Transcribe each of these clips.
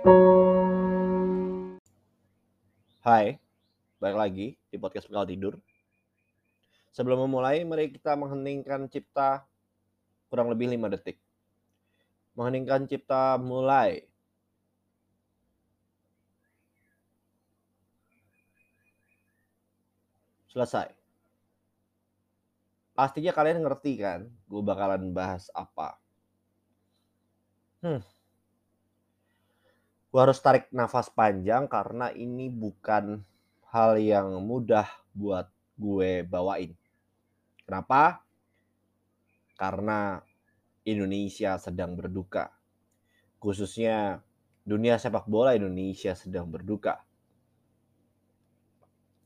Hai, balik lagi di podcast Bekal Tidur. Sebelum memulai, mari kita mengheningkan cipta kurang lebih 5 detik. Mengheningkan cipta mulai. Selesai. Pastinya kalian ngerti kan, gue bakalan bahas apa. Hmm. Gue harus tarik nafas panjang karena ini bukan hal yang mudah buat gue bawain. Kenapa? Karena Indonesia sedang berduka. Khususnya dunia sepak bola Indonesia sedang berduka.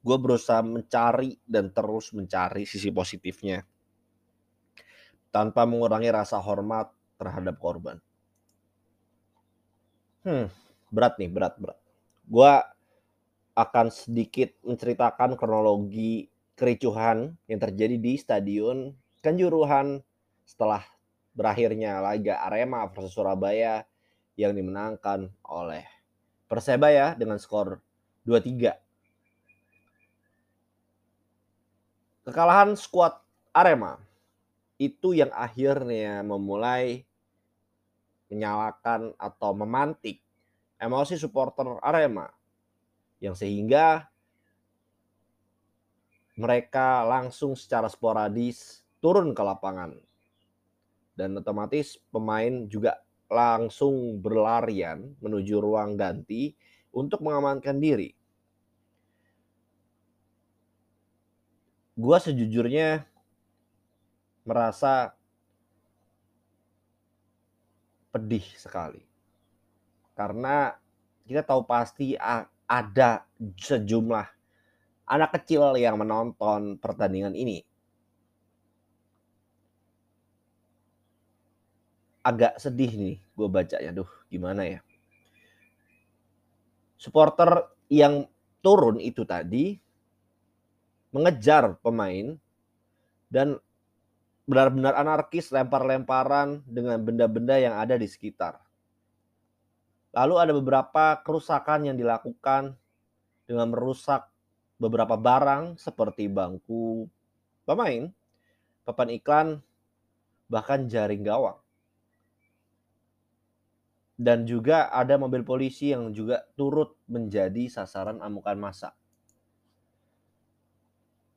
Gue berusaha mencari dan terus mencari sisi positifnya. Tanpa mengurangi rasa hormat terhadap korban. Hmm, berat nih, berat, berat. Gue akan sedikit menceritakan kronologi kericuhan yang terjadi di Stadion Kanjuruhan setelah berakhirnya laga Arema versus Surabaya yang dimenangkan oleh Persebaya dengan skor 2-3. Kekalahan skuad Arema itu yang akhirnya memulai menyalakan atau memantik emosi supporter Arema yang sehingga mereka langsung secara sporadis turun ke lapangan dan otomatis pemain juga langsung berlarian menuju ruang ganti untuk mengamankan diri. Gua sejujurnya merasa pedih sekali. Karena kita tahu pasti ada sejumlah anak kecil yang menonton pertandingan ini. Agak sedih nih gue bacanya, duh gimana ya. Supporter yang turun itu tadi mengejar pemain dan benar-benar anarkis lempar-lemparan dengan benda-benda yang ada di sekitar. Lalu ada beberapa kerusakan yang dilakukan dengan merusak beberapa barang seperti bangku pemain, papan iklan, bahkan jaring gawang. Dan juga ada mobil polisi yang juga turut menjadi sasaran amukan massa.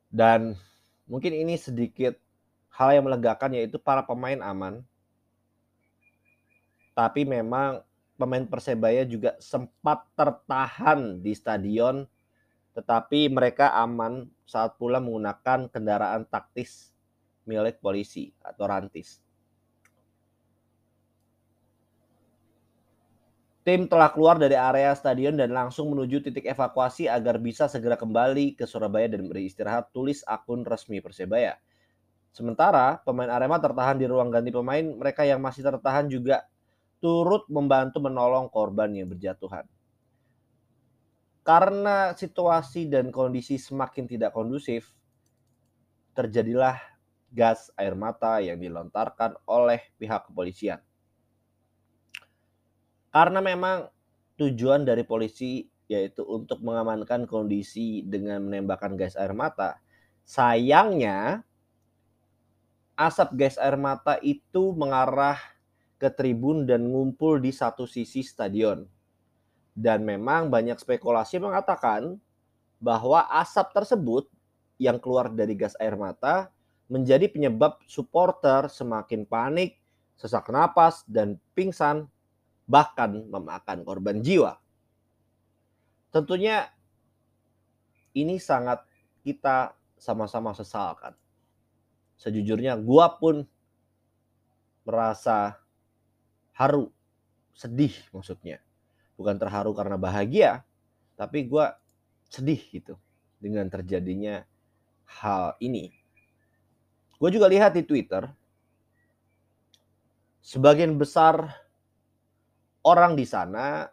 Dan mungkin ini sedikit hal yang melegakan yaitu para pemain aman. Tapi memang pemain Persebaya juga sempat tertahan di stadion tetapi mereka aman saat pula menggunakan kendaraan taktis milik polisi atau rantis. Tim telah keluar dari area stadion dan langsung menuju titik evakuasi agar bisa segera kembali ke Surabaya dan beristirahat, tulis akun resmi Persebaya. Sementara pemain Arema tertahan di ruang ganti pemain, mereka yang masih tertahan juga turut membantu menolong korban yang berjatuhan. Karena situasi dan kondisi semakin tidak kondusif, terjadilah gas air mata yang dilontarkan oleh pihak kepolisian. Karena memang tujuan dari polisi yaitu untuk mengamankan kondisi dengan menembakkan gas air mata. Sayangnya asap gas air mata itu mengarah ke tribun dan ngumpul di satu sisi stadion. Dan memang banyak spekulasi mengatakan bahwa asap tersebut yang keluar dari gas air mata menjadi penyebab supporter semakin panik, sesak napas, dan pingsan bahkan memakan korban jiwa. Tentunya ini sangat kita sama-sama sesalkan. Sejujurnya gua pun merasa haru, sedih maksudnya. Bukan terharu karena bahagia, tapi gua sedih gitu dengan terjadinya hal ini. Gue juga lihat di Twitter, sebagian besar orang di sana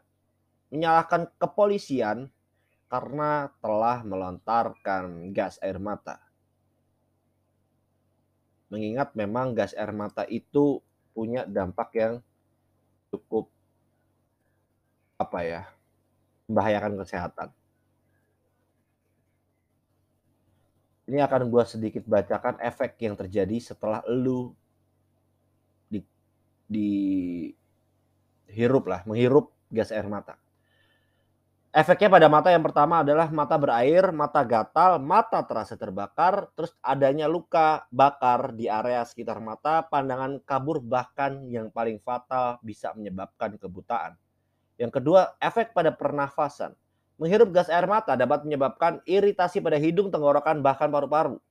menyalahkan kepolisian karena telah melontarkan gas air mata. Mengingat memang gas air mata itu punya dampak yang cukup apa ya, membahayakan kesehatan. Ini akan gue sedikit bacakan efek yang terjadi setelah lu di dihirup lah, menghirup gas air mata. Efeknya pada mata yang pertama adalah mata berair, mata gatal, mata terasa terbakar, terus adanya luka bakar di area sekitar mata, pandangan kabur bahkan yang paling fatal bisa menyebabkan kebutaan. Yang kedua, efek pada pernafasan. Menghirup gas air mata dapat menyebabkan iritasi pada hidung, tenggorokan, bahkan paru-paru.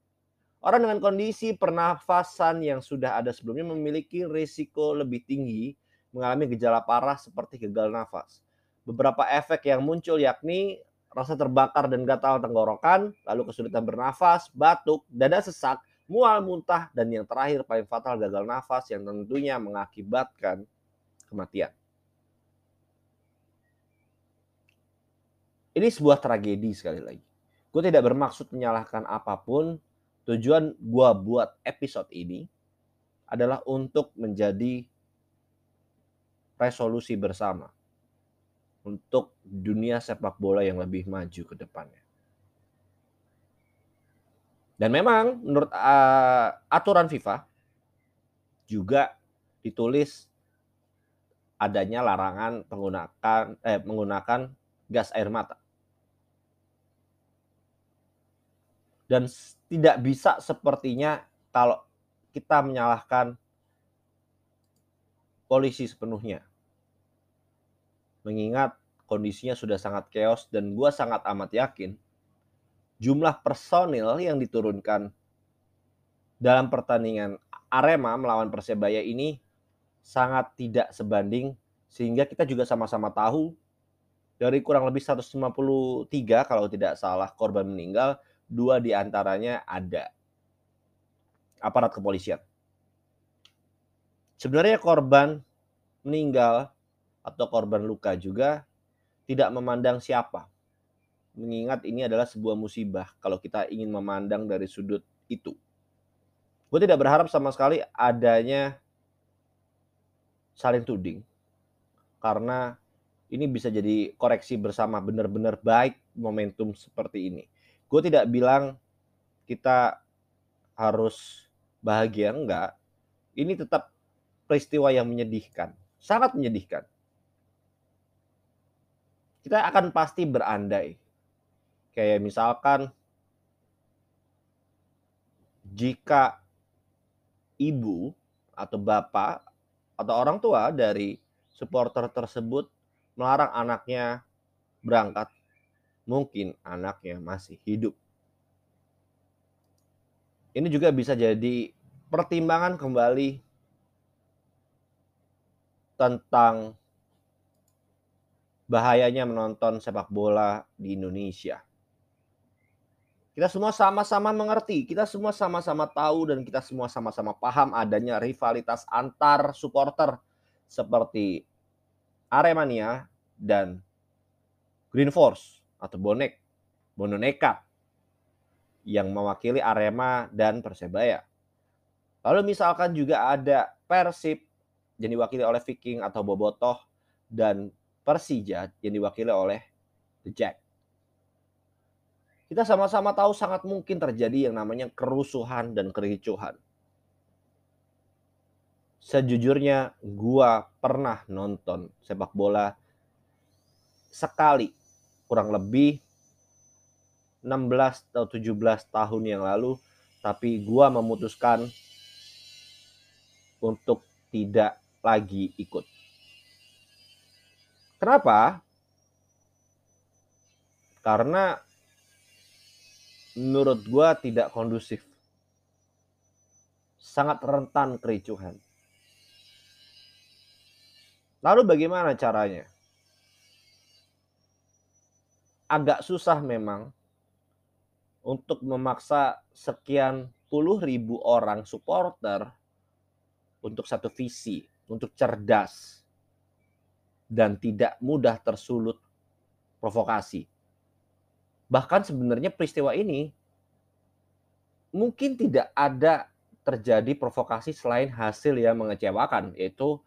Orang dengan kondisi pernafasan yang sudah ada sebelumnya memiliki risiko lebih tinggi mengalami gejala parah seperti gagal nafas. Beberapa efek yang muncul yakni rasa terbakar dan gatal tenggorokan, lalu kesulitan bernafas, batuk, dada sesak, mual muntah, dan yang terakhir paling fatal gagal nafas yang tentunya mengakibatkan kematian. Ini sebuah tragedi sekali lagi. Gue tidak bermaksud menyalahkan apa pun. Tujuan gue buat episode ini adalah untuk menjadi resolusi bersama untuk dunia sepak bola yang lebih maju ke depannya. Dan memang menurut uh, aturan FIFA juga ditulis adanya larangan menggunakan eh, menggunakan gas air mata. dan tidak bisa sepertinya kalau kita menyalahkan polisi sepenuhnya. Mengingat kondisinya sudah sangat chaos dan gue sangat amat yakin jumlah personil yang diturunkan dalam pertandingan Arema melawan Persebaya ini sangat tidak sebanding sehingga kita juga sama-sama tahu dari kurang lebih 153 kalau tidak salah korban meninggal dua di antaranya ada aparat kepolisian. Sebenarnya korban meninggal atau korban luka juga tidak memandang siapa. Mengingat ini adalah sebuah musibah kalau kita ingin memandang dari sudut itu. Gue tidak berharap sama sekali adanya saling tuding. Karena ini bisa jadi koreksi bersama benar-benar baik momentum seperti ini gue tidak bilang kita harus bahagia enggak ini tetap peristiwa yang menyedihkan sangat menyedihkan kita akan pasti berandai kayak misalkan jika ibu atau bapak atau orang tua dari supporter tersebut melarang anaknya berangkat mungkin anaknya masih hidup. Ini juga bisa jadi pertimbangan kembali tentang bahayanya menonton sepak bola di Indonesia. Kita semua sama-sama mengerti, kita semua sama-sama tahu dan kita semua sama-sama paham adanya rivalitas antar supporter seperti Aremania dan Green Force atau bonek, Bono Nekat yang mewakili Arema dan Persebaya. Lalu misalkan juga ada Persib yang diwakili oleh Viking atau Bobotoh dan Persija yang diwakili oleh The Jack. Kita sama-sama tahu sangat mungkin terjadi yang namanya kerusuhan dan kericuhan. Sejujurnya gua pernah nonton sepak bola sekali kurang lebih 16 atau 17 tahun yang lalu tapi gua memutuskan untuk tidak lagi ikut. Kenapa? Karena menurut gua tidak kondusif. Sangat rentan kericuhan. Lalu bagaimana caranya? agak susah memang untuk memaksa sekian puluh ribu orang supporter untuk satu visi, untuk cerdas dan tidak mudah tersulut provokasi. Bahkan sebenarnya peristiwa ini mungkin tidak ada terjadi provokasi selain hasil yang mengecewakan, yaitu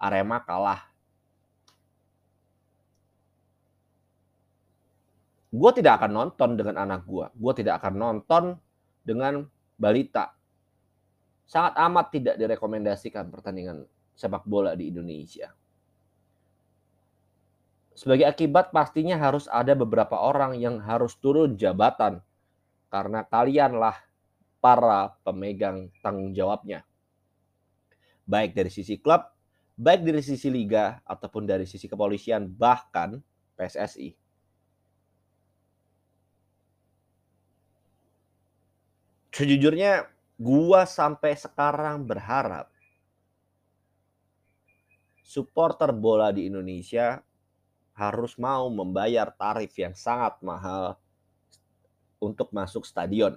Arema kalah Gue tidak akan nonton dengan anak gue. Gue tidak akan nonton dengan balita. Sangat amat tidak direkomendasikan pertandingan sepak bola di Indonesia. Sebagai akibat pastinya harus ada beberapa orang yang harus turun jabatan karena kalianlah para pemegang tanggung jawabnya. Baik dari sisi klub, baik dari sisi liga ataupun dari sisi kepolisian bahkan PSSI. Sejujurnya gua sampai sekarang berharap supporter bola di Indonesia harus mau membayar tarif yang sangat mahal untuk masuk stadion.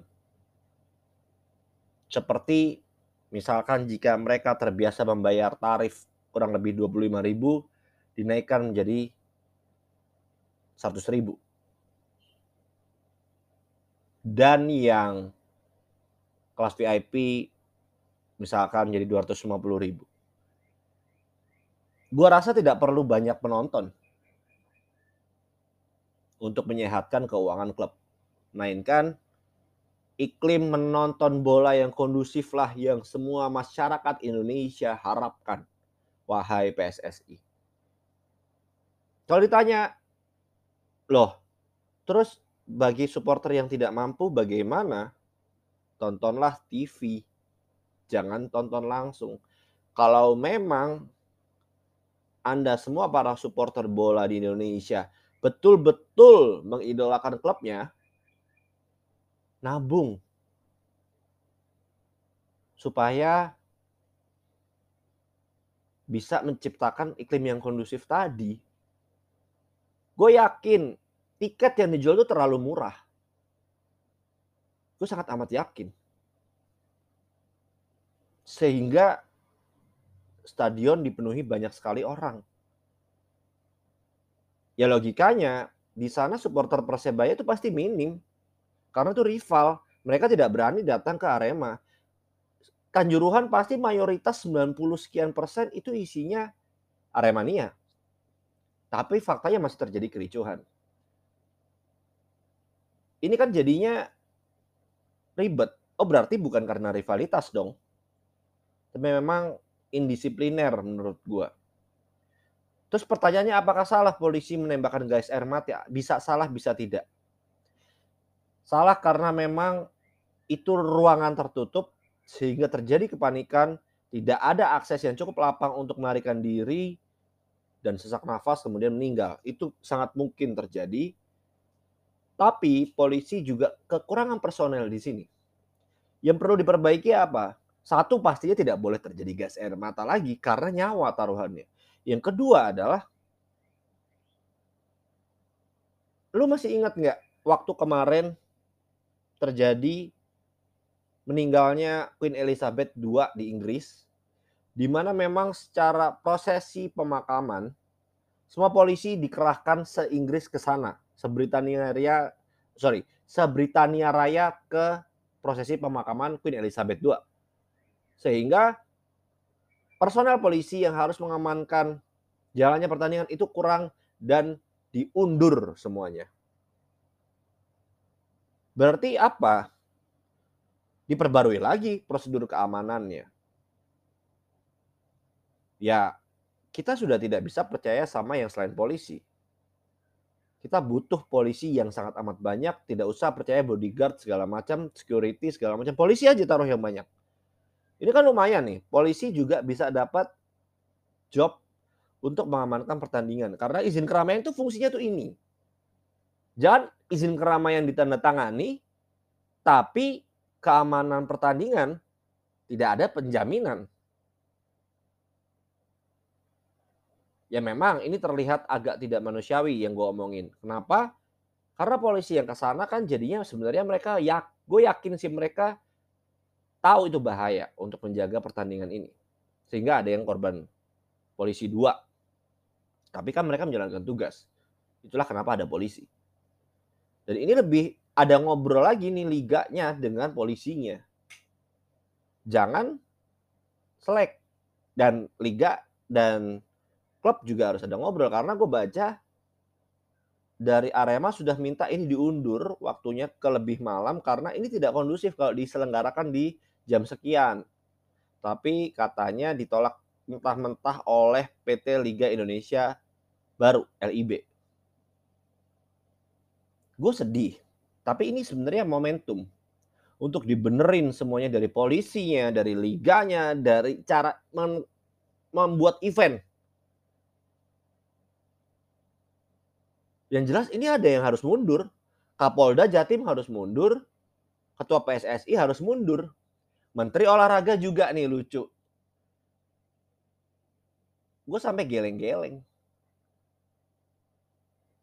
Seperti misalkan jika mereka terbiasa membayar tarif kurang lebih 25.000 dinaikkan menjadi 100.000. Dan yang kelas VIP misalkan jadi 250.000. Gua rasa tidak perlu banyak penonton untuk menyehatkan keuangan klub. Mainkan iklim menonton bola yang kondusif lah yang semua masyarakat Indonesia harapkan. Wahai PSSI. Kalau ditanya, loh, terus bagi supporter yang tidak mampu bagaimana? Tontonlah TV. Jangan tonton langsung. Kalau memang Anda semua para supporter bola di Indonesia betul-betul mengidolakan klubnya, nabung supaya bisa menciptakan iklim yang kondusif tadi. Gue yakin tiket yang dijual itu terlalu murah. Gue sangat amat yakin. Sehingga stadion dipenuhi banyak sekali orang ya logikanya di sana supporter Persebaya itu pasti minim. Karena itu rival. Mereka tidak berani datang ke Arema. Kanjuruhan pasti mayoritas 90 sekian persen itu isinya Aremania. Tapi faktanya masih terjadi kericuhan. Ini kan jadinya ribet. Oh berarti bukan karena rivalitas dong. Tapi memang indisipliner menurut gua. Terus pertanyaannya apakah salah polisi menembakkan gas air mata? Bisa salah, bisa tidak. Salah karena memang itu ruangan tertutup sehingga terjadi kepanikan, tidak ada akses yang cukup lapang untuk melarikan diri dan sesak nafas kemudian meninggal. Itu sangat mungkin terjadi. Tapi polisi juga kekurangan personel di sini. Yang perlu diperbaiki apa? Satu pastinya tidak boleh terjadi gas air mata lagi karena nyawa taruhannya. Yang kedua adalah lu masih ingat nggak waktu kemarin terjadi meninggalnya Queen Elizabeth II di Inggris, di mana memang secara prosesi pemakaman semua polisi dikerahkan se-Inggris ke sana, se-Britania Raya, sorry, se-Britania Raya ke prosesi pemakaman Queen Elizabeth II. Sehingga personel polisi yang harus mengamankan jalannya pertandingan itu kurang dan diundur semuanya. Berarti apa? Diperbarui lagi prosedur keamanannya. Ya, kita sudah tidak bisa percaya sama yang selain polisi. Kita butuh polisi yang sangat amat banyak, tidak usah percaya bodyguard segala macam, security segala macam. Polisi aja taruh yang banyak. Ini kan lumayan nih. Polisi juga bisa dapat job untuk mengamankan pertandingan. Karena izin keramaian itu fungsinya tuh ini. Jangan izin keramaian ditandatangani, tapi keamanan pertandingan tidak ada penjaminan. Ya memang ini terlihat agak tidak manusiawi yang gue omongin. Kenapa? Karena polisi yang ke sana kan jadinya sebenarnya mereka ya gue yakin sih mereka tahu itu bahaya untuk menjaga pertandingan ini. Sehingga ada yang korban polisi dua. Tapi kan mereka menjalankan tugas. Itulah kenapa ada polisi. Dan ini lebih ada ngobrol lagi nih liganya dengan polisinya. Jangan selek. Dan liga dan klub juga harus ada ngobrol. Karena gue baca dari Arema sudah minta ini diundur waktunya ke lebih malam karena ini tidak kondusif kalau diselenggarakan di jam sekian. Tapi katanya ditolak mentah-mentah oleh PT Liga Indonesia baru LIB. Gue sedih, tapi ini sebenarnya momentum untuk dibenerin semuanya dari polisinya, dari liganya, dari cara membuat event. Yang jelas ini ada yang harus mundur. Kapolda Jatim harus mundur, Ketua PSSI harus mundur. Menteri olahraga juga nih lucu. Gue sampai geleng-geleng.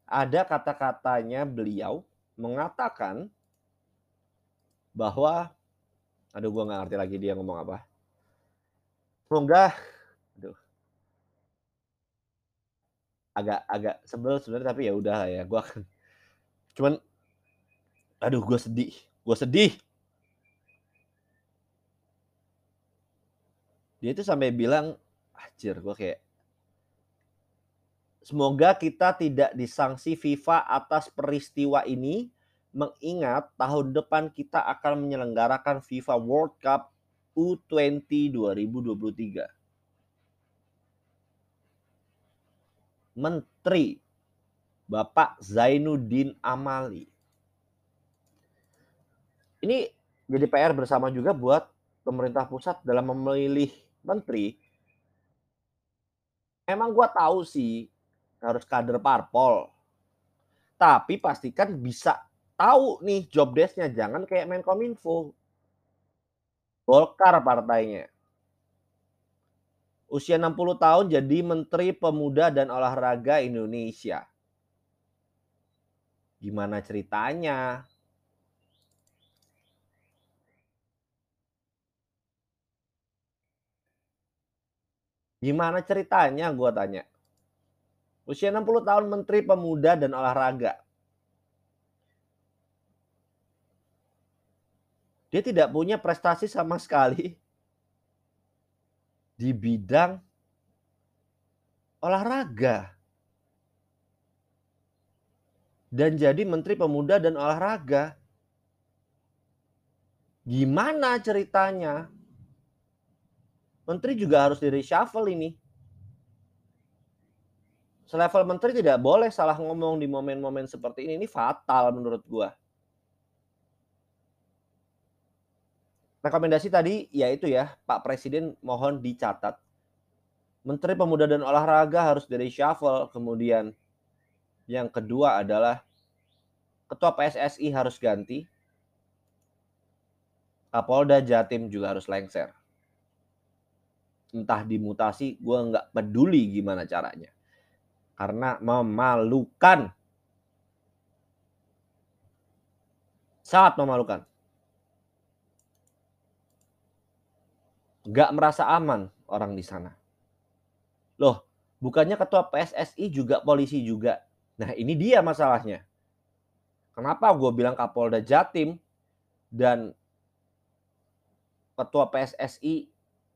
Ada kata-katanya beliau mengatakan bahwa aduh gue nggak ngerti lagi dia ngomong apa. Semoga aduh agak agak sebel sebenarnya tapi ya udah ya gue akan cuman aduh gue sedih gue sedih dia itu sampai bilang anjir gue kayak semoga kita tidak disanksi FIFA atas peristiwa ini mengingat tahun depan kita akan menyelenggarakan FIFA World Cup U20 2023 Menteri Bapak Zainuddin Amali. Ini jadi PR bersama juga buat pemerintah pusat dalam memilih menteri. Emang gua tahu sih harus kader parpol. Tapi pastikan bisa tahu nih job desk-nya, jangan kayak Menkominfo. Golkar partainya usia 60 tahun jadi Menteri Pemuda dan Olahraga Indonesia. Gimana ceritanya? Gimana ceritanya gue tanya. Usia 60 tahun Menteri Pemuda dan Olahraga. Dia tidak punya prestasi sama sekali di bidang olahraga. Dan jadi Menteri Pemuda dan Olahraga. Gimana ceritanya? Menteri juga harus di reshuffle ini. Selevel menteri tidak boleh salah ngomong di momen-momen seperti ini. Ini fatal menurut gua. rekomendasi tadi yaitu ya Pak Presiden mohon dicatat Menteri Pemuda dan Olahraga harus dari shuffle kemudian yang kedua adalah Ketua PSSI harus ganti Kapolda Jatim juga harus lengser entah dimutasi gue nggak peduli gimana caranya karena memalukan sangat memalukan nggak merasa aman orang di sana. Loh, bukannya ketua PSSI juga polisi juga. Nah ini dia masalahnya. Kenapa gue bilang Kapolda Jatim dan ketua PSSI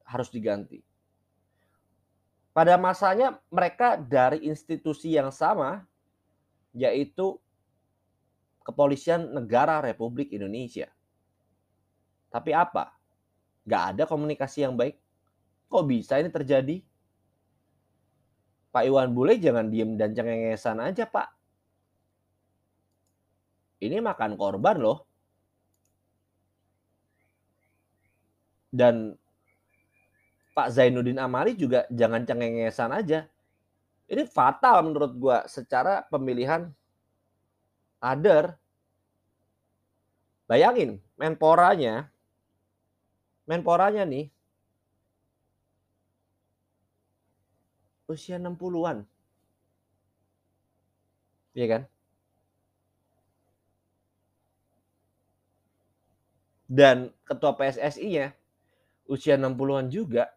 harus diganti. Pada masanya mereka dari institusi yang sama, yaitu Kepolisian Negara Republik Indonesia. Tapi apa? Gak ada komunikasi yang baik. Kok bisa ini terjadi? Pak Iwan Bule jangan diem dan cengengesan aja, Pak. Ini makan korban loh. Dan Pak Zainuddin Amali juga jangan cengengesan aja. Ini fatal menurut gua secara pemilihan kader. Bayangin, menporanya Menporanya nih usia 60-an. Iya kan? Dan ketua PSSI-nya usia 60-an juga.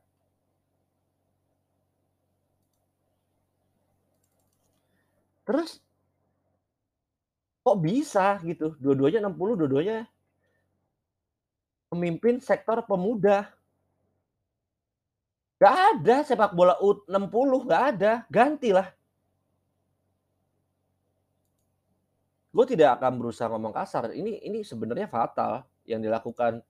Terus kok bisa gitu? Dua-duanya 60, dua-duanya Pemimpin sektor pemuda. Gak ada sepak bola U60, gak ada. Gantilah. Gue tidak akan berusaha ngomong kasar, ini ini sebenarnya fatal yang dilakukan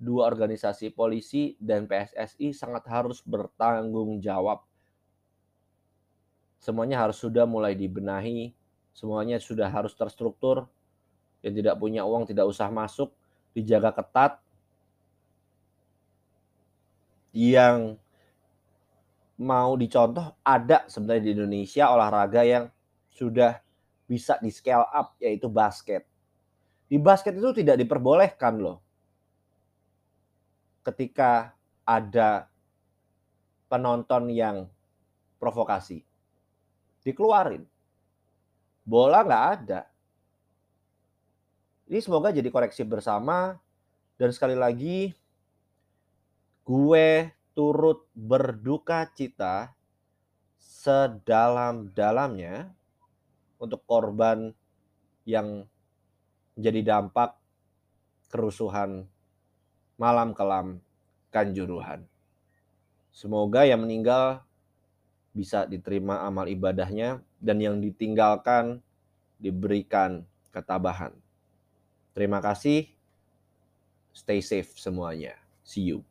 dua organisasi polisi dan PSSI sangat harus bertanggung jawab. Semuanya harus sudah mulai dibenahi, semuanya sudah harus terstruktur. Yang tidak punya uang tidak usah masuk, dijaga ketat. Yang mau dicontoh ada sebenarnya di Indonesia olahraga yang sudah bisa di scale up yaitu basket. Di basket itu tidak diperbolehkan loh. Ketika ada penonton yang provokasi. Dikeluarin. Bola nggak ada. Ini semoga jadi koreksi bersama dan sekali lagi gue turut berduka cita sedalam-dalamnya untuk korban yang menjadi dampak kerusuhan malam kelam Kanjuruhan. Semoga yang meninggal bisa diterima amal ibadahnya dan yang ditinggalkan diberikan ketabahan. Terima kasih. Stay safe semuanya. See you.